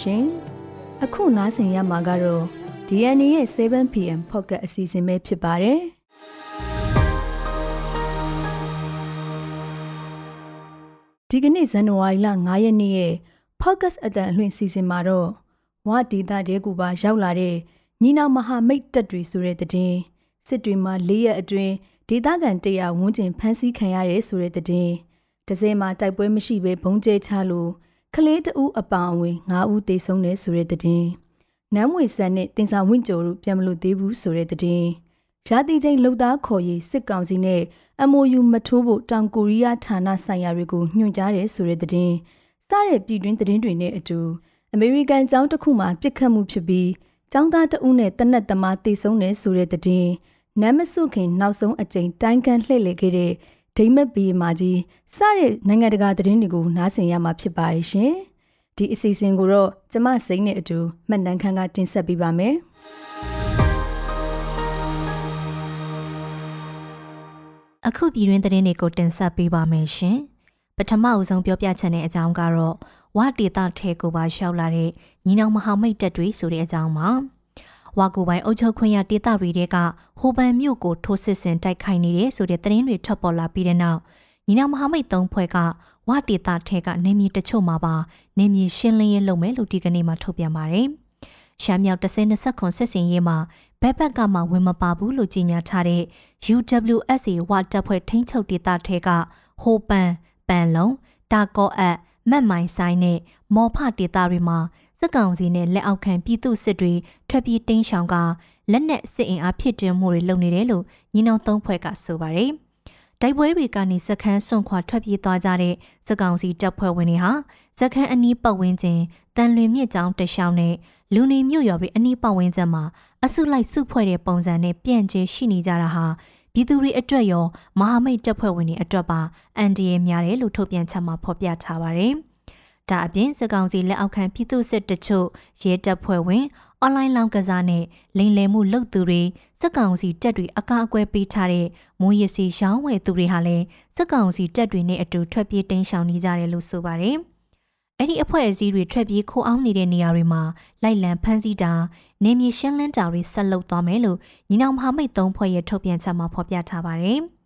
ရှင်။အခုနားဆင်ရမှာကတော့ DNA ရဲ့ 7PM Pocket အစီအစဉ်ပဲဖြစ်ပါတယ်။ဒီကနေ့ဇန်နဝါရီလ9ရက်နေ့ရဲ့ Focus အတန်အလွှင့်စီစဉ်မှာတော့ဝဒေတာတဲကူပါရောက်လာတဲ့ညီနောင်မဟာမိတ်တပ်တွေဆိုတဲ့တဲ့စစ်တွေမှာ၄ရက်အတွင်းဒေသခံတရာဝန်းကျင်ဖမ်းဆီးခံရတယ်ဆိုတဲ့တဲ့ဒဇယ်မှာတိုက်ပွဲမရှိဘဲဘုံကျဲချလို့ ကလေးတဦးအပါအဝင်9ဦးသေဆုံးတယ်ဆိုတဲ့တဲ့နမ်းမွေဆန်နဲ့တင်စာဝင့်ကြိုတို့ပြန်မလို့သေးဘူးဆိုတဲ့တဲ့ရာတီချင်းလုံသားခေါ်ရေးစစ်ကောင်စီနဲ့ MOU မထိုးဖို့တောင်ကိုရီးယားဌာနဆိုင်ရာတွေကိုညွှန်ကြားတယ်ဆိုတဲ့သတင်းစတဲ့ပြည်တွင်းသတင်းတွေနဲ့အတူအမေရိကန်ကျောင်းတစ်ခုမှာပြစ်ခတ်မှုဖြစ်ပြီးကျောင်းသားတဦးနဲ့တနက်သမားတေဆုံးတယ်ဆိုတဲ့သတင်းနမ်မဆုခင်နောက်ဆုံးအကြိမ်တိုင်းကန်လှည့်လည်ခဲ့တဲ့ ဒိမက်ဘီမာကြီးစတဲ့နိုင်ငံတကာသတင်းတွေကိုနားဆင်ရမှာဖြစ်ပါတယ်ရှင်ဒီအစီအစဉ်ကိုတော့ကျမစိမ့်နဲ့အတူမှတ်တမ်းခန်းကတင်ဆက်ပေးပါမယ်အခုပြည်တွင်းသတင်းတွေကိုတင်ဆက်ပေးပါမယ်ရှင်။ပထမအဆုံးပြောပြချက်တဲ့အကြောင်းကတော့ဝဒေတာထဲကိုပါရှောက်လာတဲ့ညီနောင်မဟာမိတ်တပ်တွေဆိုတဲ့အကြောင်းပါ။ ဝါကူပိုင်းအုပ်ချုပ်ခွင့်ရဒေတာတွေကဟိုပန်မြို့ကိုထိုးစစ်ဆင်တိုက်ခိုက်နေတဲ့ဆိုတဲ့သတင်းတွေထွက်ပေါ်လာပြီးတဲ့နောက်ညီနောင်မဟာမိတ်သုံးဖွဲ့ကဝဒေတာထဲကနေမြေတချို့မှာပါနေမြေရှင်းလင်းရေးလုပ်မယ်လို့ဒီကနေ့မှထုတ်ပြန်ပါတယ်။ရှမ်းမြောက်30-20ခွန်စစ်စင်ရေးမှာဘက်ဘက်ကမှဝင်မပါဘူးလို့ကြေညာထားတဲ့ UWSA ဝတပ်ဖွဲ့ထိန်းချုပ်ဒေသထဲကဟိုပန်ပန်လုံးတာကောအပ်မက်မိုင်ဆိုင်နဲ့မော်ဖဒေသတွေမှာ စစ်ကောင်စီနဲ့လက်အောက်ခံပြည်သူစစ်တွေထွက်ပြေးတင်းရှောင်ကလက်နက်စစ်အင်အားဖြစ်တင်မှုတွေလုပ်နေတယ်လို့ညီနောင်သုံးဖွဲ့ကဆိုပါတယ်။တိုက်ပွဲတွေကနေစခန်းဆွန့်ခွာထွက်ပြေးသွားကြတဲ့စစ်ကောင်စီတပ်ဖွဲ့ဝင်တွေဟာစခန်းအနီးပတ်ဝန်းကျင်တန်လွင်မြစ်ကြောင်းတရှောင်းနဲ့လူနေမြို့ရွာတွေအနီးပတ်ဝန်းကျင်မှာအစုလိုက်စုဖွဲ့တဲ့ပုံစံနဲ့ပြန့်ကျဲရှိနေကြတာဟာပြည်သူတွေအတွက်ရောမဟာမိတ်တပ်ဖွဲ့ဝင်တွေအတွက်ပါအန်ဒီရဲများတယ်လို့ထုတ်ပြန်ချက်မှာဖော်ပြထားပါတယ်။ ဒါအပြင်စကောင်စီလက်အောက်ခံပြည်သူစစ်တချို့ရဲတပ်ဖွဲ့ဝင်အွန်လိုင်းလောင်းကစားနဲ့လိမ်လည်မှုလုပ်သူတွေစက်ကောင်စီတက်တွေအကာအကွယ်ပေးထားတဲ့မိုးရစီရောင်းဝယ်သူတွေဟာလည်းစက်ကောင်စီတက်တွေနဲ့အတူထွက်ပြေးတင်းရှောင်နေကြတယ်လို့ဆိုပါတယ်။အဲ့ဒီအဖွဲ့အစည်းတွေထွက်ပြေးခိုးအောင်နေတဲ့နေရာတွေမှာလိုက်လံဖမ်းဆီးတာနေမြေရှင်းလင်းတာတွေဆက်လုပ်သွားမယ်လို့ညီနောင်မဟာမိတ်သုံးဖွဲ့ရဲ့ထုတ်ပြန်ချက်မှာဖော်ပြထားပါတယ်။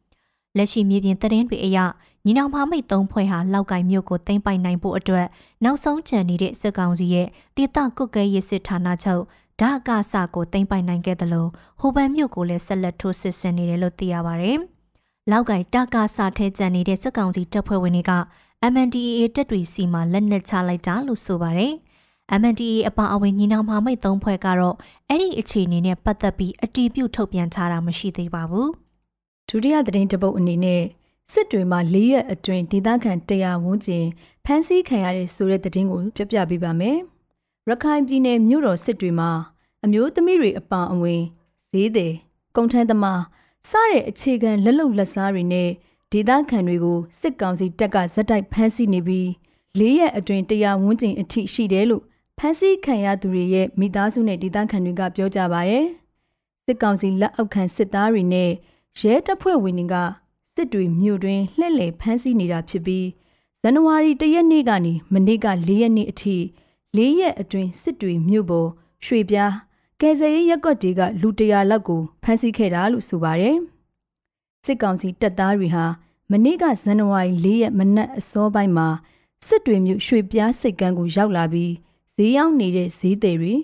လက်ရှိမြေပြင်သတင်းတွေအရညီနောင်မဟာမိတ်သုံးဖွဲ့ဟာလောက်ကင်မြို့ကိုသိမ်းပိုက်နိုင်ဖို့အတွက်နောက်ဆုံးချန်နေတဲ့စစ်ကောင်စီရဲ့ဒေသကုတ်ကဲရေးစစ်ဌာနချုပ်ဓာကစကိုသိမ်းပိုက်နိုင်ခဲ့တယ်လို့ဟိုဘန်မြို့ကိုလည်းဆက်လက်ထိုးစစ်ဆင်နေတယ်လို့သိရပါတယ်။လောက်ကင်တကစထဲကျန်နေတဲ့စစ်ကောင်စီတပ်ဖွဲ့ဝင်တွေက MNDAA တပ်တွေစီမှာလက်နက်ချလိုက်တာလို့ဆိုပါတယ်။ MNDAA အပါအဝင်ညီနောင်မမိတ်သုံးဖွဲ့ကတော့အဲ့ဒီအခြေအနေနဲ့ပတ်သက်ပြီးအတီးပြုတ်ထုတ်ပြန်ထားတာမရှိသေးပါဘူး။ ဒုတိယသတင်းတပုတ်အနေနဲ့စစ်တွေမှာ၄ရက်အတွင်းဒေသခံတရားဝန်းကျင်ဖမ်းဆီးခံရတဲ့ဆိုတဲ့သတင်းကိုပြပြပေးပါမယ်။ရခိုင်ပြည်နယ်မြို့တော်စစ်တွေမှာအမျိုးသမီးတွေအပါအဝင်ဈေးသည်ကုန်ထမ်းသမားစတဲ့အခြေခံလက်လုံလက်စားတွေနဲ့ဒေသခံတွေကိုစစ်ကောင်စီတပ်ကဇက်တိုက်ဖမ်းဆီးနေပြီးလေးရက်အတွင်းတရားဝန်းကျင်အထိရှိတယ်လို့ဖမ်းဆီးခံရသူတွေရဲ့မိသားစုနဲ့ဒေသခံတွေကပြောကြပါဗျ။စစ်ကောင်စီလက်အောက်ခံစစ်သားတွေနဲ့ ရဲတပ်ဖွဲ့ဝင်တွေကစစ်တွေမြို့တွင်လှည့်လည်ဖမ်းဆီးနေတာဖြစ်ပြီးဇန်နဝါရီ၁ရက်နေ့ကနေမနေ့က၄ရက်နေ့အထိ၄ရက်အတွင်းစစ်တွေမြို့ပေါ်ရွှေပြားကယ်ဆယ်ရေးရက်ကွက်တွေကလူတရာလောက်ကိုဖမ်းဆီးခဲ့တာလို့ဆိုပါတယ်။စစ်ကောင်စီတပ်သားတွေဟာမနေ့ကဇန်နဝါရီ၄ရက်မနက်အစောပိုင်းမှာစစ်တွေမြို့ရွှေပြားစိတ်ကမ်းကိုရောက်လာပြီးဈေးရောက်နေတဲ့ဈေးသည်တွေ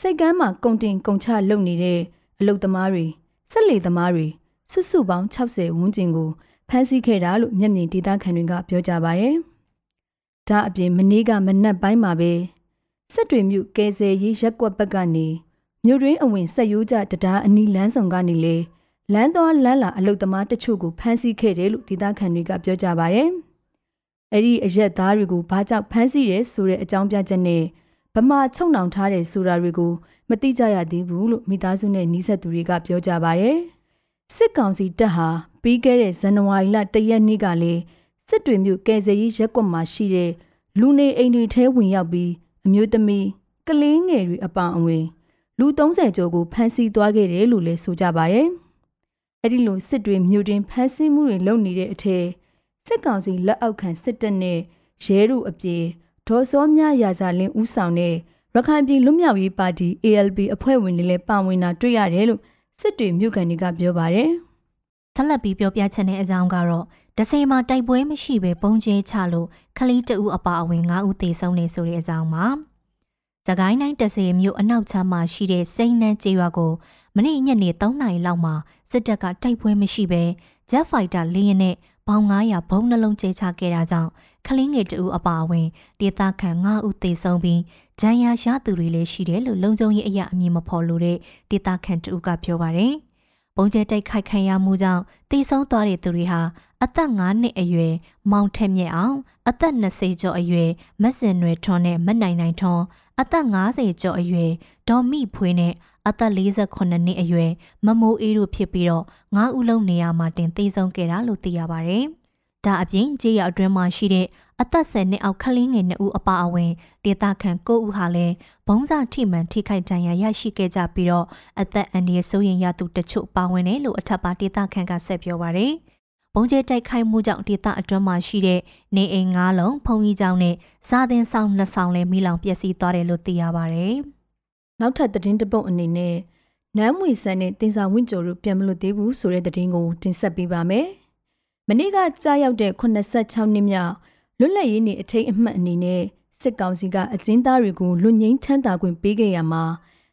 စိတ်ကမ်းမှာကုန်တင်ကုန်ချလုပ်နေတဲ့အလုတ်သမားတွေဆက်လေသမားတွေ စုစုပေါင်း60ဝန်းကျင်ကိုဖမ်းဆီးခဲ့တာလို့မျက်မြင်ဒေသခံတွေကပြောကြပါဗျ။ဒါအပြင်မနေ့ကမနက်ပိုင်းမှာပဲစစ်တွေမြို့ကယ်ဆယ်ရေးရက်ကွက်ဘက်ကနေမြို့တွင်းအဝင်ဆက်ရိုးကြတရားအနီးလမ်းဆောင်ကနေလေလမ်းသွားလမ်းလာအလုတ်သမားတချို့ကိုဖမ်းဆီးခဲ့တယ်လို့ဒေသခံတွေကပြောကြပါဗျ။အဲ့ဒီအရက်သားတွေကိုဘာကြောင့်ဖမ်းဆီးရဲဆိုတဲ့အကြောင်းပြချက်နဲ့ဗမာချုံနှောင်ထားတဲ့ဆိုတာတွေကိုမသိကြရသေးဘူးလို့မိသားစုနဲ့နှီးဆက်သူတွေကပြောကြပါဗျ။ စစ်ကောင်စီတပ်ဟာပြီးခဲ့တဲ့ဇန်နဝါရီလ၁ရက်နေ့ကလည်းစစ်တွေမြို့ကယ်ဆယ်ရေးရက်ကွက်မှာရှိတဲ့လူနေအိမ်တွေထဲဝင်ရောက်ပြီးအမျိုးသမီးကလေးငယ်တွေအပါအဝင် လူ30ကျော်ကိုဖမ်းဆီးသွားခဲ့တယ်လို့လည်းဆိုကြပါဗျ။အဲ့ဒီလိုစစ်တွေမြို့တွင်ဖမ်းဆီးမှုတွေလုပ်နေတဲ့အထက်စစ်ကောင်စီလက်အောက်ခံစစ်တပ်နဲ့ရဲတို့အပြေဒေါ်စောမြရာဇာလင်းဦးဆောင်တဲ့ရခိုင်ပြည်လွတ်မြောက်ရေးပါတီ ALP အဖွဲ့ဝင်တွေလည်းပါဝင်တာတွေ့ရတယ်လို့ စစ်တွေမြို့ကန်တွေကပြောပါတယ်။ဆက်လက်ပြီးပြောပြချက်တဲ့အကြောင်းကတော့ဒစိမှာတိုက်ပွဲမရှိဘဲပုံကျဲချလို့ခလီတအူအပါအဝင်9ဦးသေဆုံးနေဆိုတဲ့အကြောင်းပါ။သကိုင်းတိုင်းတဆေမြို့အနောက်ချမ်းမှာရှိတဲ့စိန်နန်းကျေးရွာကိုမနေ့ညနေ3နာရီလောက်မှာစစ်တပ်ကတိုက်ပွဲမရှိဘဲ Jet Fighter လေယာဉ်နဲ့ပေါင်900ဘုံနှလုံးကျဲချခဲ့တာကြောင့်ခလင်းငယ်တူအပါအဝင်ဒေသခံ9ဦးသေဆုံးပြီး ဂျန်ယာရသူတွေလည်းရှိတယ်လို့လုံခြုံရေးအရာအမည်မဖော်လို့တဲ့ဒေသခံတူကပြောပါတယ်။ပုံကျဲတိုက်ခိုက်ခံရမှုကြောင့်သေဆုံးသွားတဲ့သူတွေဟာအသက်9နှစ်အရွယ်မောင်ထက်မြက်အောင် အသက်20ကျော်အရွယ်မက်စင်နွယ်ထွန်းနဲ့မနိုင်နိုင်ထွန်းအသက်50ကျော်အရွယ်ဒေါ်မိဖွေးနဲ့အသက်48နှစ်အရွယ်မမိုးအေးတို့ဖြစ်ပြီးတော့9ဦးလုံးနေရာမှာတင်သေဆုံးခဲ့တာလို့သိရပါဗျ။ဒါအပြင်ကြေးရအတွင်းမှာရှိတဲ့ အသက်10နှစ်အောက်ကလေးငယ်2ဦးအပါအဝင်ဒေသခံ9ဦးဟာလည်းဘုံစာထိမှန်ထိခိုက်ဒဏ်ရာရရှိခဲ့ကြပြီးတော့အသက်အန္တရာယ်စိုးရိမ်ရသူတချို့ပါဝင်တယ်လို့အထက်ပါဒေသခံကဆက်ပြောပါရယ်။ဘုံကျဲတိုက်ခိုက်မှုကြောင့်ဒေသအတွင်းမှာရှိတဲ့နေအိမ်၅လုံးဖုံကြီးကျောင်းနဲ့စားသင်းဆောင်နှစ်ဆောင်လည်းမိလောင်ပျက်စီးသွားတယ်လို့သိရပါရယ်။နောက်ထပ်သတင်းတပုတ်အနေနဲ့နမ်းမွေဆန်နဲ့တင်စာဝင့်ကျော်တို့ပြန်မလို့သေးဘူးဆိုတဲ့သတင်းကိုတင်ဆက်ပေးပါမယ်။မနေ့ကကြားရောက်တဲ့86နှစ်မြောက် လွတ်လပ်ရေးနေ့အထိမ်းအမှတ်အနေနဲ့စစ်ကောင်စီကအကျဉ်းသားတွေကိုလွတ်ငင်းချမ်းသာခွင့်ပေးခဲ့ရမှာ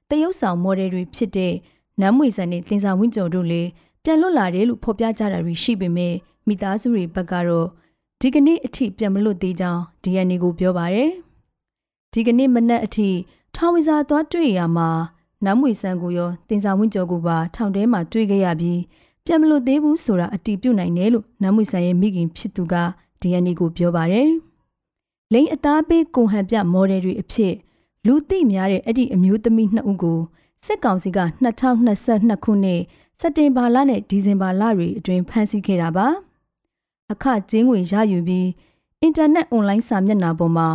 တရုတ်ဆောင်မော်ဒယ်တွေဖြစ်တဲ့နမ်းမွေဆန်နဲ့တင်စာဝင့်ကျော်တို့လည်းပြန်လွတ်လာတယ်လို့ဖော်ပြကြတာတွေရှိပေမဲ့မိသားစုတွေဘက်ကတော့ဒီကနေ့အထိပြန်မလွတ်သေးကြောင်း DNA ကိုပြောပါရယ်ဒီကနေ့မနက်အထိထောင်ဝီစာသွားတွေ့ရမှာနမ်းမွေဆန်ကိုရောတင်စာဝင့်ကျော်ကိုပါထောင်ထဲမှာတွေ့ခဲ့ရပြီးပြန်မလွတ်သေးဘူးဆိုတာအတီးပြုတ်နိုင်တယ်လို့နမ်းမွေဆန်ရဲ့မိခင်ဖြစ်သူက DNA ကိုပြောပါတယ်။လိန်အသားပေးကိုဟန်ပြမော်ဒယ်တွေအဖြစ်လူသိများတဲ့အဲ့ဒီအမျိုးသမီးနှစ်ဦးကိုစစ်ကောင်စီက2022ခုနှစ်စက်တင်ဘာလနဲ့ဒီဇင်ဘာလတွေအတွင်းဖမ်းဆီးခဲ့တာပါ။အခကျင်းငွေရယူပြီးအင်တာနက်အွန်လိုင်းစာမျက်နှာပေါ်မှာ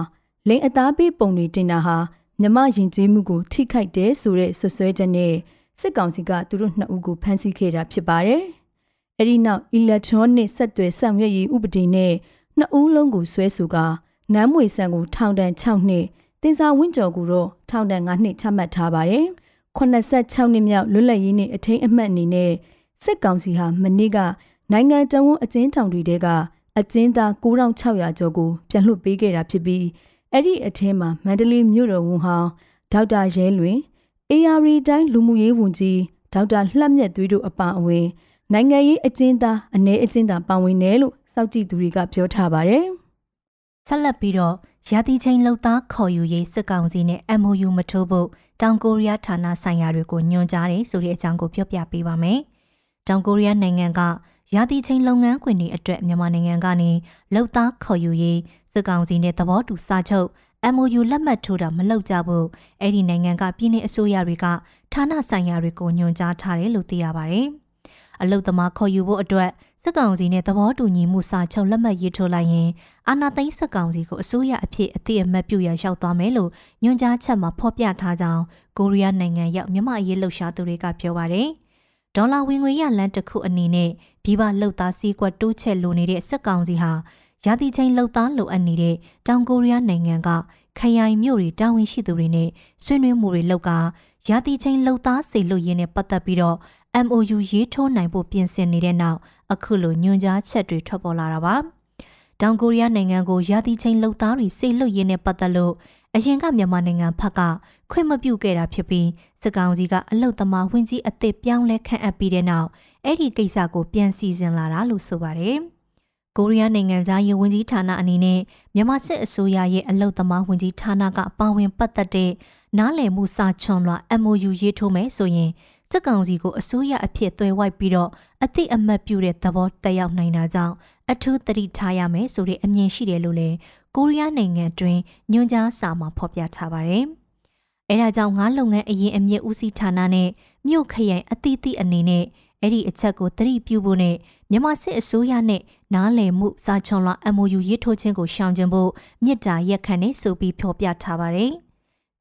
လိန်အသားပေးပုံတွေတင်တာဟာမြမယဉ်ကျေးမှုကိုထိခိုက်တယ်ဆိုတဲ့ဆွဆွဲချက်နဲ့စစ်ကောင်စီကသူတို့နှစ်ဦးကိုဖမ်းဆီးခဲ့တာဖြစ်ပါတယ်။ အဲဒီနောက် electronic ဆက်သွယ်ဆောင်ရွက်ရေးဥပဒေနဲ့နှစ်ဦးလုံးကိုဆွဲဆိုကနမ်းမွေဆန်ကိုထောင်ဒဏ်6နှစ်တင်စာဝင်းကျော်ကိုတော့ထောင်ဒဏ်9နှစ်ချမှတ်ထားပါတယ်။86နှစ်မြောက်လွတ်လပ်ရေးနေ့အထိမ်းအမှတ်အနေနဲ့စစ်ကောင်စီဟာမနေ့ကနိုင်ငံတော်ဝန်အကျဉ်းထောင်တွေတဲကအကျဉ်းသား9600ကျော်ကိုပြန်လွှတ်ပေးခဲ့တာဖြစ်ပြီးအဲ့ဒီအထဲမှာမန္တလေးမြို့တော်ဝန်ဟောင်းဒေါက်တာရဲလွင် AR တိုင်းလူမှုရေးဝန်ကြီးဒေါက်တာလှမြတ်သွေးတို့အပါအဝင် နိုင်ငံရေးအကျဉ်းသားအနေအကျဉ်းသားပါဝင်တယ်လို့စောက်ကြည့်သူတွေကပြောထားပါတယ်။ဆက်လက်ပြီးတော့ရာသီချိန်လှုပ်သားခေါ်ယူရေးစစ်ကောင်စီနဲ့ MOU မထိုးဖို့တောင်ကိုရီးယားဌာနဆိုင်ရာတွေကိုညွှန်ကြားတယ်ဆိုတဲ့အကြောင်းကိုပြောပြပေးပါမယ်။တောင်ကိုရီးယားနိုင်ငံကရာသီချိန်လုပ်ငန်းခွင်တွေအတွက်မြန်မာနိုင်ငံကနေလှုပ်သားခေါ်ယူရေးစစ်ကောင်စီနဲ့သဘောတူစာချုပ် MOU လက်မှတ်ထိုးတာမလုပ်ကြဘူးအဲ့ဒီနိုင်ငံကပြည်내အစိုးရတွေကဌာနဆိုင်ရာတွေကိုညွှန်ကြားထားတယ်လို့သိရပါတယ်။ အလုတ်သမားခေါ်ယူဖို့အတွက်စစ်ကောင်စီနဲ့သဘောတူညီမှုစာချုပ်လက်မှတ်ရေးထိုးလိုက်ရင်အာဏာသိမ်းစစ်ကောင်စီကိုအစိုးရအဖြစ်အသိအမှတ်ပြုရရောက်သွားမယ်လို့ညွှန်ကြားချက်မှာဖော်ပြထားကြောင်းကိုရီးယားနိုင်ငံရောက်မြန်မာအရေးလှုပ်ရှားသူတွေကပြောပါတယ်။ဒေါ်လာဝင်ငွေရလန်တစ်ခုအနေနဲ့ပြည်ပလှုပ်သားစည်းကွက်တိုးချဲ့လိုနေတဲ့စစ်ကောင်စီဟာရာသီချိန်လှုပ်သားလိုအပ်နေတဲ့တောင်ကိုရီးယားနိုင်ငံကခရိုင်မြို့တွေတာဝန်ရှိသူတွေနဲ့ဆွေးနွေးမှုတွေလုပ်ကရာသီချိန်လှုပ်သားစေလို့ရင်းနဲ့ပတ်သက်ပြီးတော့ MOU ရေးထိုးနိုင်ဖို့ပြင်ဆင်နေတဲ့နောက်အခုလိုညွှန်ကြားချက်တွေထွက်ပေါ်လာတာပါ။တောင်ကိုရီးယားနိုင်ငံကိုရာသီချိန်လှုပ်သားတွေစေလွတ်ရင်းနဲ့ပတ်သက်လို့အရင်ကမြန်မာနိုင်ငံဖက်ကခွင့်မပြုခဲ့တာဖြစ်ပြီးစစ်ကောင်စီကအလုတ်သမားဝင်ကြီးအသစ်ပြောင်းလဲခန့်အပ်ပြီးတဲ့နောက်အဲ့ဒီကိစ္စကိုပြန်စီစဉ်လာတာလို့ဆိုပါတယ်။ကိုရီးယားနိုင်ငံသားရေဝန်ကြီးဌာနအနေနဲ့မြန်မာစစ်အစိုးရရဲ့အလုတ်သမားဝင်ကြီးဌာနကပါဝင်ပတ်သက်တဲ့နားလည်မှုစာချွန်လွှာ MOU ရေးထိုးမယ်ဆိုရင် စစ်ကောင်စီကိုအစိုးရအဖြစ်သွယ်ဝိုက်ပြီးတော့အသိအမှတ်ပြုတဲ့သဘောတက်ရောက်နိုင်တာကြောင့်အထူးသတိထားရမယ်ဆိုတဲ့အမြင်ရှိတယ်လို့လည်းကိုရီးယားနိုင်ငံတွင်ညွှန်ကြားစာမှာဖော်ပြထားပါတယ်။အဲဒါကြောင့်ငါးလုပ်ငန်းအရင်အမြင့်ဦးစီးဌာနနဲ့မြို့ခရိုင်အသီးသီးအနေနဲ့အဲ့ဒီအချက်ကိုသတိပြုဖို့နဲ့မြန်မာစစ်အစိုးရနဲ့နားလည်မှုစာချွန်လွှာ MOU ရေးထိုးခြင်းကိုရှောင်ကျဉ်ဖို့မြစ်တာရက်ခံနေဆိုပြီးဖော်ပြထားပါတယ်။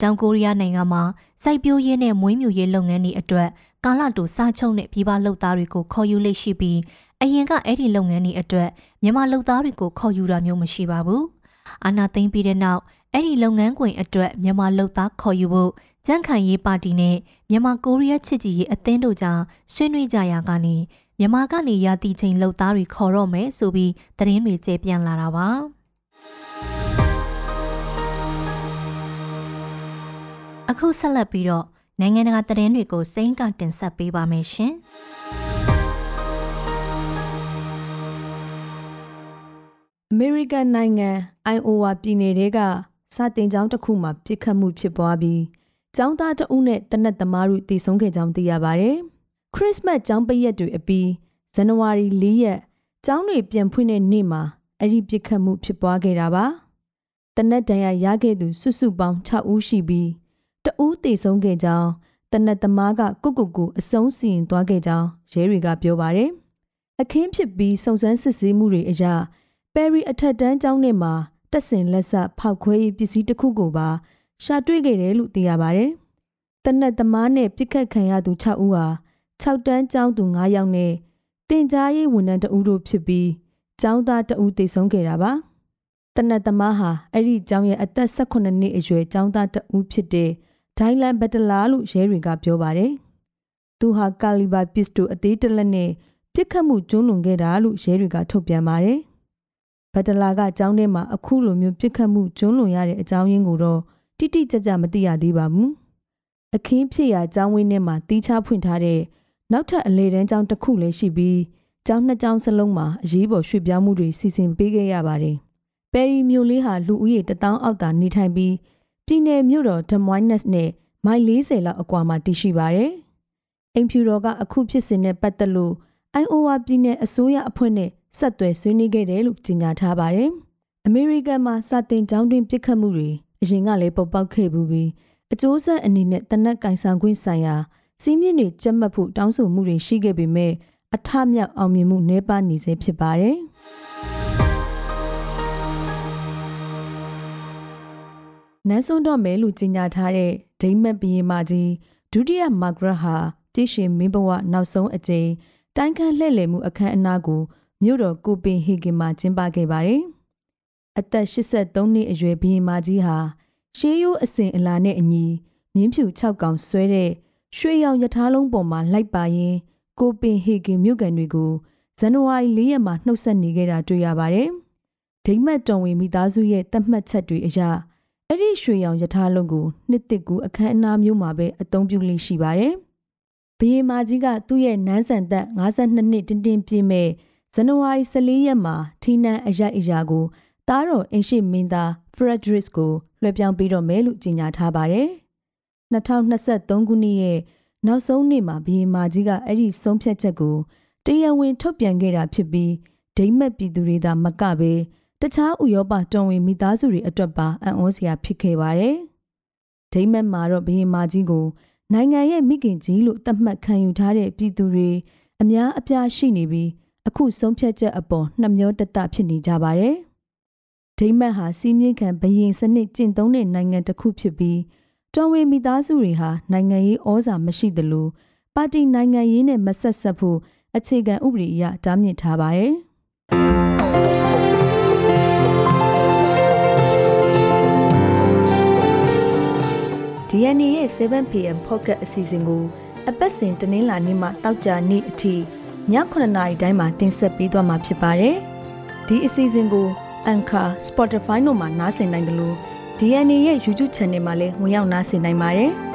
တောင်ကိုရီးယားနိုင်ငံမှာစိုက်ပျိုးရေးနဲ့မွေးမြူရေးလုပ်ငန်းတွေအတွက်ကာလတူစားချုပ်နဲ့ပြည်ပလုပ်သားတွေကိုခေါ်ယူလေ့ရှိပြီးအရင်ကအဲ့ဒီလုပ်ငန်းတွေအတွက်မြန်မာလုပ်သားတွေကိုခေါ်ယူတာမျိုးမရှိပါဘူး။အာနာသိမ့်ပြီးတဲ့နောက်အဲ့ဒီလုပ်ငန်းခွင်အတွက်မြန်မာလုပ်သားခေါ်ယူဖို့ကြန့်ခိုင်ရေးပါတီနဲ့မြန်မာကိုရီးယားချစ်ကြည်ရေးအသင်းတို့ကြားဆွေးနွေးကြရာကနေမြန်မာကနေရာတီချိန်လုပ်သားတွေခေါ်တော့မယ်ဆိုပြီးသတင်းတွေကျေပြန့်လာတာပါ အခုဆက်လက်ပြီးတော့နိုင်ငံတကာသတင်းတွေကိုစိမ့်ကတင်ဆက်ပေးပါမယ်ရှင်။အမေရိကန်နိုင်ငံအိုင်အိုဝါပြည်နယ်ကစာတင်ကျောင်းတစ်ခုမှာပြစ်ခတ်မှုဖြစ်ပွားပြီးကျောင်းသားတအုပ်နဲ့တနက်သမားတို့တည်ဆုံးခဲ့ကြောင်းသိရပါတယ်။ခရစ်မတ်ကျောင်းပရက်တွေအပြီးဇန်နဝါရီ၄ရက်ကျောင်းတွေပြန်ဖွင့်တဲ့နေ့မှာအဲ့ဒီပြစ်ခတ်မှုဖြစ်ပွားခဲ့တာပါ။တနက်တန်ရရခဲ့သူစုစုပေါင်း6ဦးရှိပြီး တဦးတည်ဆုံးခဲ့ကြောင်းတနက်သမားကကုတ်ကုတ်ကူအဆုံးစီရင်သွားခဲ့ကြောင်းရဲတွေကပြောပါတယ်။အခင်းဖြစ်ပြီးစုံစမ်းစစ်ဆေးမှုတွေအရပဲရီအထက်တန်းကျောင်းထဲမှာတက်စင်လက်ဆက်ဖောက်ခွဲရေးပစ္စည်းတစ်ခုကိုပါရှာတွေ့ခဲ့တယ်လို့သိရပါတယ်။တနက်သမားနဲ့ပြစ်ခတ်ခံရသူ6ဦးဟာ6တန်းကျောင်းသူ9ယောက်နဲ့တင်ကြားရေးဝန်ထမ်းတဦးတို့ဖြစ်ပြီးကျောင်းသားတဦးတေဆုံးခဲ့တာပါ။တနက်သမားဟာအဲ့ဒီကျောင်းရဲ့အသက်18နှစ်အရွယ်ကျောင်းသားတဦးဖြစ်တဲ့ ဒိုင်လန်ဘတ်တလာလို့ရဲတွေကပြောပါတယ်။သူဟာကာလီဘာပစ္စတိုအသေးတလက်နဲ့ပြစ်ခတ်မှုကျူးလွန်ခဲ့တာလို့ရဲတွေကထုတ်ပြန်ပါတယ်။ဘတ်တလာကကျောင်းထဲမှာအခုလိုမျိုးပြစ်ခတ်မှုကျူးလွန်ရတဲ့အကြောင်းရင်းကိုတော့တိတိကျကျမသိရသေးပါဘူး။အခင်းဖြစ်ရာကျောင်းဝင်းထဲမှာတီးခြားဖွင့်ထားတဲ့နောက်ထပ်အလေတန်းကျောင်းတစ်ခုလည်းရှိပြီးကျောင်းနှစ်ကျောင်းစလုံးမှာအရေးပေါ်ရွှေ့ပြောင်းမှုတွေစီစဉ်ပေးခဲ့ရပါတယ်။ပဲရီမြို့လေးဟာလူဦးရေ1000အောက်သာနေထိုင်ပြီး ပြည်내မြို့တော်ဒမွိုင်းနက်နဲ့မိုင်40လောက်အကွာမှာတည်ရှိပါတယ်။အိမ်ဖြူတော်ကအခုဖြစ်စဉ်နဲ့ပတ်သက်လို့အိုင်အိုဝါပြည်내အစိုးရအဖွဲ့နဲ့ဆက်သွယ်ဆွေးနွေးခဲ့တယ်လို့ကြေညာထားပါတယ်။အမေရိကန်မှာစတင်ကျောင်းတွင်ပြစ်ခတ်မှုတွေအရင်ကလည်းပေါက်ပေါက်ခဲ့ဘူးပြီးအကျိုးဆက်အနေနဲ့တနက်ကင်ဆောင်ခွင့်ဆိုင်ရာစီးမြင့်တွေကြက်မှတ်ဖို့တောင်းဆိုမှုတွေရှိခဲ့ပေမဲ့အထမြောက်အောင်မြင်မှုနှဲပါနေစေဖြစ်ပါတယ်။ နန်းစွန်းတော့မဲလို့ကြီးညာထားတဲ့ဒိမတ်ဘီရင်မကြီးဒုတိယမာဂရက်ဟာပြည့်ရှင်မင်းဘဝနောက်ဆုံးအကြိမ်တိုင်းခန့်လှည့်လည်မှုအခမ်းအနားကိုမြို့တော်ကိုပင်ဟေဂင်မှာကျင်းပခဲ့ပါတယ်။အသက်83နှစ်အရွယ်ဘီရင်မကြီးဟာရှေးရိုးအစဉ်အလာနဲ့အညီမြင်းဖြူ6កောင်ဆွဲတဲ့ရွှေရောင်ရထားလုံးပေါ်မှာလိုက်ပါရင်းကိုပင်ဟေဂင်မြို့ကန်တွေကိုဇန်နဝါရီ၄ရက်မှာနှုတ်ဆက်နေခဲ့တာတွေ့ရပါတယ်။ဒိမတ်တော်ဝင်မိသားစုရဲ့တတ်မှတ်ချက်တွေအရ အဲ့ဒီရွှေရောင်ရထားလုံးကိုနှစ်တစ်ကူအခမ်းအနားမျိုးမှာပဲအသုံးပြုလေးရှိပါတယ်။ဘီယေမာကြီးကသူ့ရဲ့နန်းဆန်သက်52နှစ်တင်းတင်းပြည့်မဲ့ဇန်နဝါရီ14ရက်မှာထီနန်အရိုက်အရာကိုတားတော်အင်ရှိမင်းသားဖရက်ဒရစ်ကိုလွှဲပြောင်းပေးတော့မယ်လို့ကြေညာထားပါတယ်။2023ခုနှစ်ရဲ့နောက်ဆုံးနေ့မှာဘီယေမာကြီးကအဲ့ဒီဆုံးဖြတ်ချက်ကိုတရားဝင်ထုတ်ပြန်ခဲ့တာဖြစ်ပြီးဒိမတ်ပြည်သူတွေသာမကပဲ တခြားဥရောပတော်ဝင်မိသားစုတွေအတွက်ပါအံ့ဩစရာဖြစ်ခဲ့ပါတယ်။ဒိမတ်မှာတော့ဘီယေမာကြီးကိုနိုင်ငံရဲ့မိခင်ကြီးလို့သတ်မှတ်ခံယူထားတဲ့ပြည်သူတွေအများအပြားရှိနေပြီးအခုဆုံးဖြတ်ချက်အပေါ်နှမျောတတဖြစ်နေကြပါတယ်။ဒိမတ်ဟာစီးမြင့်ခံဘရင်စနစ်ကျင့်သုံးတဲ့နိုင်ငံတစ်ခုဖြစ်ပြီးတော်ဝင်မိသားစုတွေဟာနိုင်ငံရေးဩဇာမရှိသလိုပါတီနိုင်ငံရေးနဲ့မဆက်ဆက်ဖို့အခြေခံဥပဒေအရတားမြစ်ထားပါတယ်။ DNA ရဲ့ 7pm pocket အစီအစဉ်ကိုအပတ်စဉ်တနင်္လာနေ့မှတောက်ကြနေ့အထိည9:00နာရီတိုင်းမှာတင်ဆက်ပေးသွားမှာဖြစ်ပါတယ်။ဒီအစီအစဉ်ကို Anchor, Spotify တို့မှာနားဆင်နိုင်တယ်လို့ DNA ရဲ့ YouTube Channel မှာလည်းဝင်ရောက်နားဆင်နိုင်ပါတယ်။